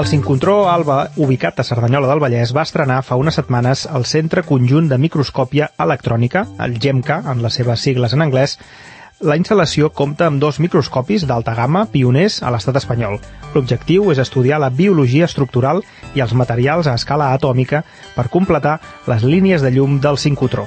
El sincrotró Alba, ubicat a Cerdanyola del Vallès, va estrenar fa unes setmanes el Centre Conjunt de Microscòpia Electrònica, el GEMCA, en les seves sigles en anglès. La instal·lació compta amb dos microscopis d'alta gamma pioners a l'estat espanyol. L'objectiu és estudiar la biologia estructural i els materials a escala atòmica per completar les línies de llum del sincrotró.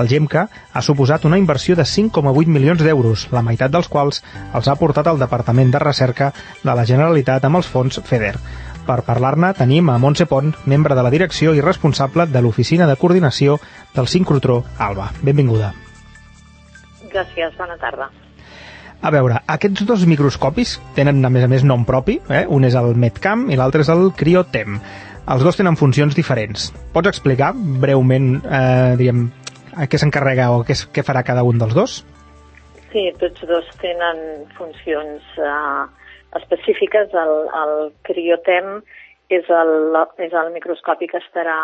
El GEMCA ha suposat una inversió de 5,8 milions d'euros, la meitat dels quals els ha portat al Departament de Recerca de la Generalitat amb els fons FEDER. Per parlar-ne tenim a Montse Pont, membre de la direcció i responsable de l'Oficina de Coordinació del Sincrotró Alba. Benvinguda. Gràcies, bona tarda. A veure, aquests dos microscopis tenen, a més a més, nom propi. Eh? Un és el Medcam i l'altre és el Criotem. Els dos tenen funcions diferents. Pots explicar breument, eh, diguem, a què s'encarrega o què, què farà cada un dels dos? Sí, tots dos tenen funcions uh, específiques. El, el criotem és el, és el microscopi que estarà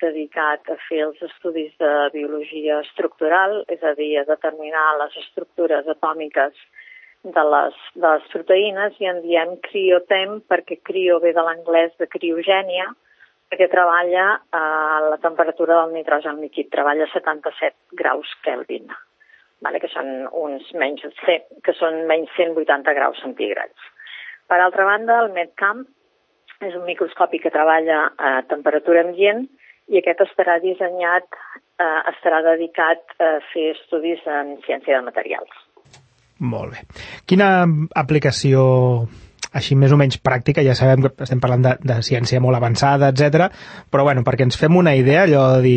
dedicat a fer els estudis de biologia estructural, és a dir, a determinar les estructures atòmiques de les, de les proteïnes i en diem criotem perquè crio ve de l'anglès de criogènia, perquè treballa a la temperatura del nitrogen líquid, treballa a 77 graus Kelvin, vale? que són uns menys, que són menys 180 graus centígrads. Per altra banda, el MedCamp és un microscopi que treballa a temperatura ambient i aquest estarà dissenyat, eh, estarà dedicat a fer estudis en ciència de materials. Molt bé. Quina aplicació així més o menys pràctica, ja sabem que estem parlant de, de ciència molt avançada, etc. però bueno, perquè ens fem una idea, allò de dir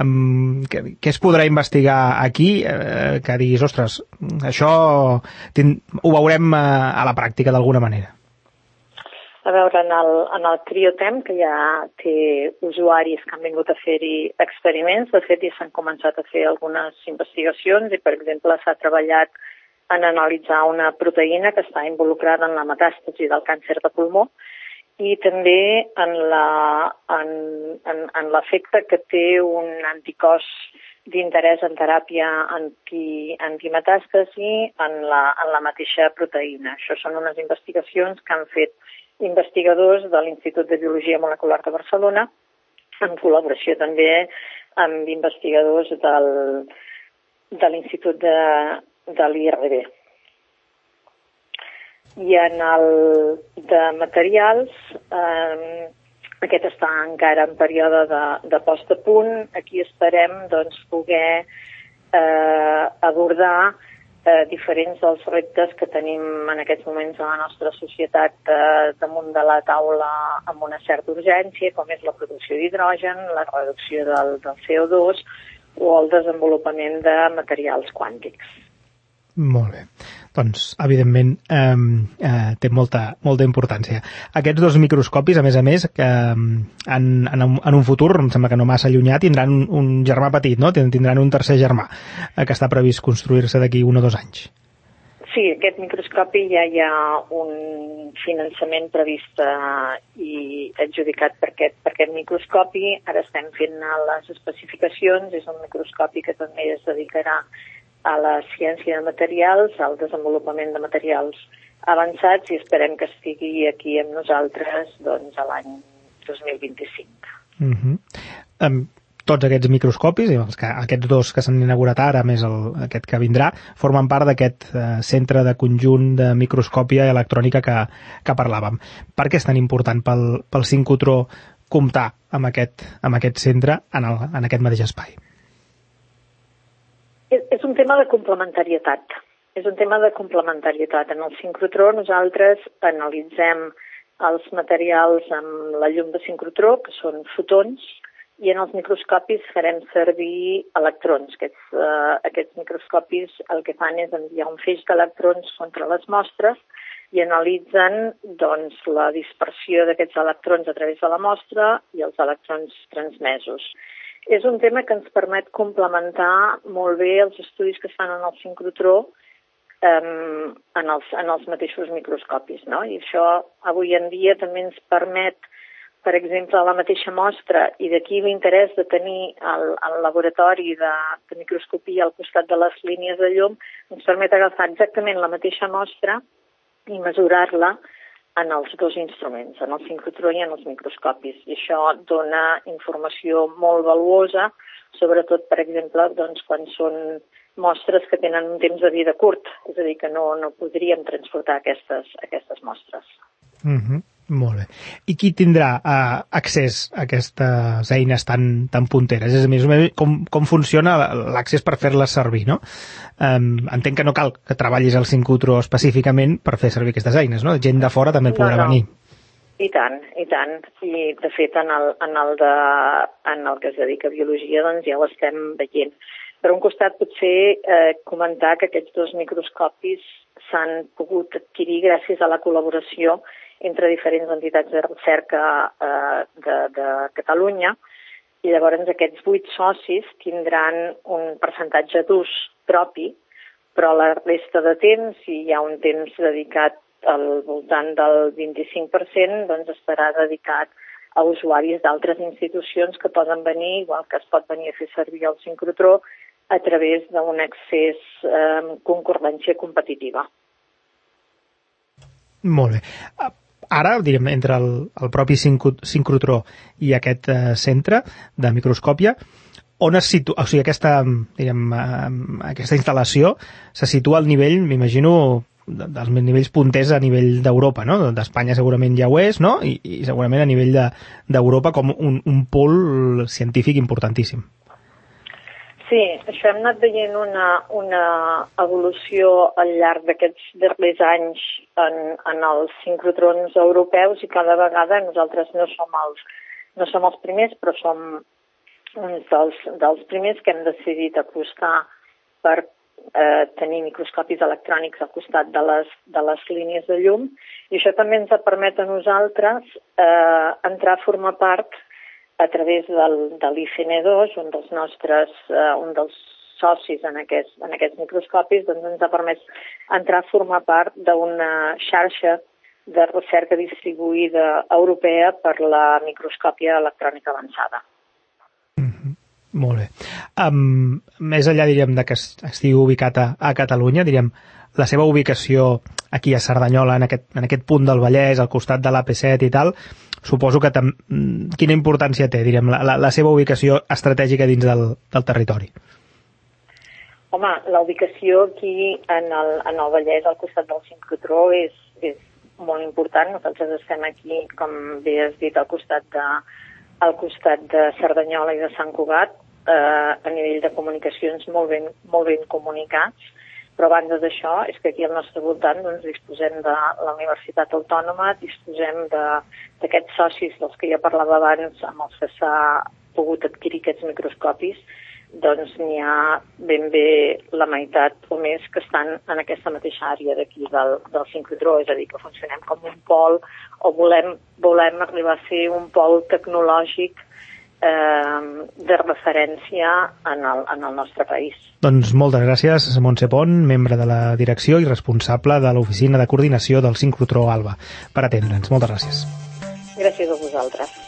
um, què, què es podrà investigar aquí, eh, que diguis, ostres, això ho veurem eh, a la pràctica d'alguna manera. A veure, en el, en el Criotem, que ja té usuaris que han vingut a fer-hi experiments, de fet ja s'han començat a fer algunes investigacions i, per exemple, s'ha treballat en analitzar una proteïna que està involucrada en la metàstasi del càncer de pulmó i també en l'efecte que té un anticòs d'interès en teràpia anti, antimetàstasi en la, en la mateixa proteïna. Això són unes investigacions que han fet investigadors de l'Institut de Biologia Molecular de Barcelona, en col·laboració també amb investigadors del, de l'Institut de, de l'IRB. I en el de materials, eh, aquest està encara en període de, de post a punt. Aquí esperem doncs, poder eh, abordar eh, diferents dels reptes que tenim en aquests moments a la nostra societat eh, damunt de la taula amb una certa urgència, com és la producció d'hidrogen, la reducció del, del CO2 o el desenvolupament de materials quàntics. Molt bé. Doncs, evidentment, eh, eh, té molta, molta importància. Aquests dos microscopis, a més a més, que en, en, en un futur, em sembla que no massa allunyat, tindran un, un germà petit, no? Tindran un tercer germà, eh, que està previst construir-se d'aquí un o dos anys. Sí, aquest microscopi ja hi ha un finançament previst eh, i adjudicat per aquest, per aquest microscopi. Ara estem fent les especificacions. És un microscopi que també es dedicarà a la ciència de materials, al desenvolupament de materials avançats i esperem que estigui aquí amb nosaltres doncs, a l'any 2025. Uh -huh. um, tots aquests microscopis, els que, aquests dos que s'han inaugurat ara, més el, aquest que vindrà, formen part d'aquest uh, centre de conjunt de microscòpia electrònica que, que parlàvem. Per què és tan important pel, pel sincrotró comptar amb aquest, amb aquest centre en, el, en aquest mateix espai? Un tema de complementarietat. És un tema de complementarietat. En el sincrotró nosaltres analitzem els materials amb la llum de sincrotró, que són fotons, i en els microscopis farem servir electrons. Aquests, uh, aquests microscopis el que fan és enviar un feix d'electrons contra les mostres i analitzen doncs, la dispersió d'aquests electrons a través de la mostra i els electrons transmesos. És un tema que ens permet complementar molt bé els estudis que es fan en el sincrotró um, en, els, en els mateixos microscopis. No? I això avui en dia també ens permet per exemple, la mateixa mostra i d'aquí l'interès de tenir el, el laboratori de, de microscopia al costat de les línies de llum ens permet agafar exactament la mateixa mostra i mesurar-la en els dos instruments, en el sincrotró i en els microscopis. I això dona informació molt valuosa, sobretot, per exemple, doncs, quan són mostres que tenen un temps de vida curt, és a dir, que no, no podríem transportar aquestes, aquestes mostres. Mm -hmm. Molt bé. I qui tindrà uh, accés a aquestes eines tan, tan punteres? És a dir, com, com funciona l'accés per fer-les servir, no? Um, entenc que no cal que treballis al Syncutro específicament per fer servir aquestes eines, no? Gent de fora també podrà no, no. venir. I tant, i tant. I, de fet, en el, en el, de, en el que es dedica a biologia, doncs ja ho estem veient. Per un costat, potser eh, comentar que aquests dos microscopis s'han pogut adquirir gràcies a la col·laboració entre diferents entitats de recerca eh, de, de Catalunya i llavors aquests vuit socis tindran un percentatge d'ús propi, però la resta de temps, si hi ha un temps dedicat al voltant del 25%, doncs estarà dedicat a usuaris d'altres institucions que poden venir, igual que es pot venir a fer servir el sincrotró, a través d'un accés eh, concurrència competitiva. Molt bé ara, direm, entre el, el propi sincrotró i aquest eh, centre de microscòpia, on es situa, o sigui, aquesta, direm, eh, aquesta instal·lació se situa al nivell, m'imagino, dels nivells punters a nivell d'Europa, no? D'Espanya segurament ja ho és, no? I, i segurament a nivell d'Europa de, com un, un pol científic importantíssim. Sí, això hem anat veient una, una evolució al llarg d'aquests darrers anys en, en els sincrotrons europeus i cada vegada nosaltres no som els, no som els primers, però som uns dels, dels primers que hem decidit apostar per eh, tenir microscopis electrònics al costat de les, de les línies de llum. I això també ens permet a nosaltres eh, entrar a formar part a través del, de l'ICN2, un dels nostres, eh, un dels socis en aquests, en aquests microscopis, doncs ens ha permès entrar a formar part d'una xarxa de recerca distribuïda europea per la microscòpia electrònica avançada. Molt bé. Um, més enllà, diríem, que estigui ubicat a, a Catalunya, diríem, la seva ubicació aquí a Cerdanyola, en aquest, en aquest punt del Vallès, al costat de l'AP7 i tal, suposo que quina importància té, direm, la, la, la seva ubicació estratègica dins del, del territori? Home, la ubicació aquí en el, en el Vallès, al costat del sincrotró, és, és molt important. Nosaltres estem aquí, com bé has dit, al costat de, al costat de Cerdanyola i de Sant Cugat, eh, a nivell de comunicacions molt ben, molt ben comunicats. Però a banda d'això és que aquí al nostre voltant doncs, disposem de la Universitat Autònoma, disposem d'aquests socis dels que ja parlava abans amb els que s'ha pogut adquirir aquests microscopis, doncs n'hi ha ben bé la meitat o més que estan en aquesta mateixa àrea d'aquí del, del sincrotró, és a dir, que funcionem com un pol o volem, volem arribar a ser un pol tecnològic eh, de referència en el, en el nostre país. Doncs moltes gràcies, Montse Pont, membre de la direcció i responsable de l'Oficina de Coordinació del Sincrotró Alba, per atendre'ns. Moltes gràcies. Gràcies a vosaltres.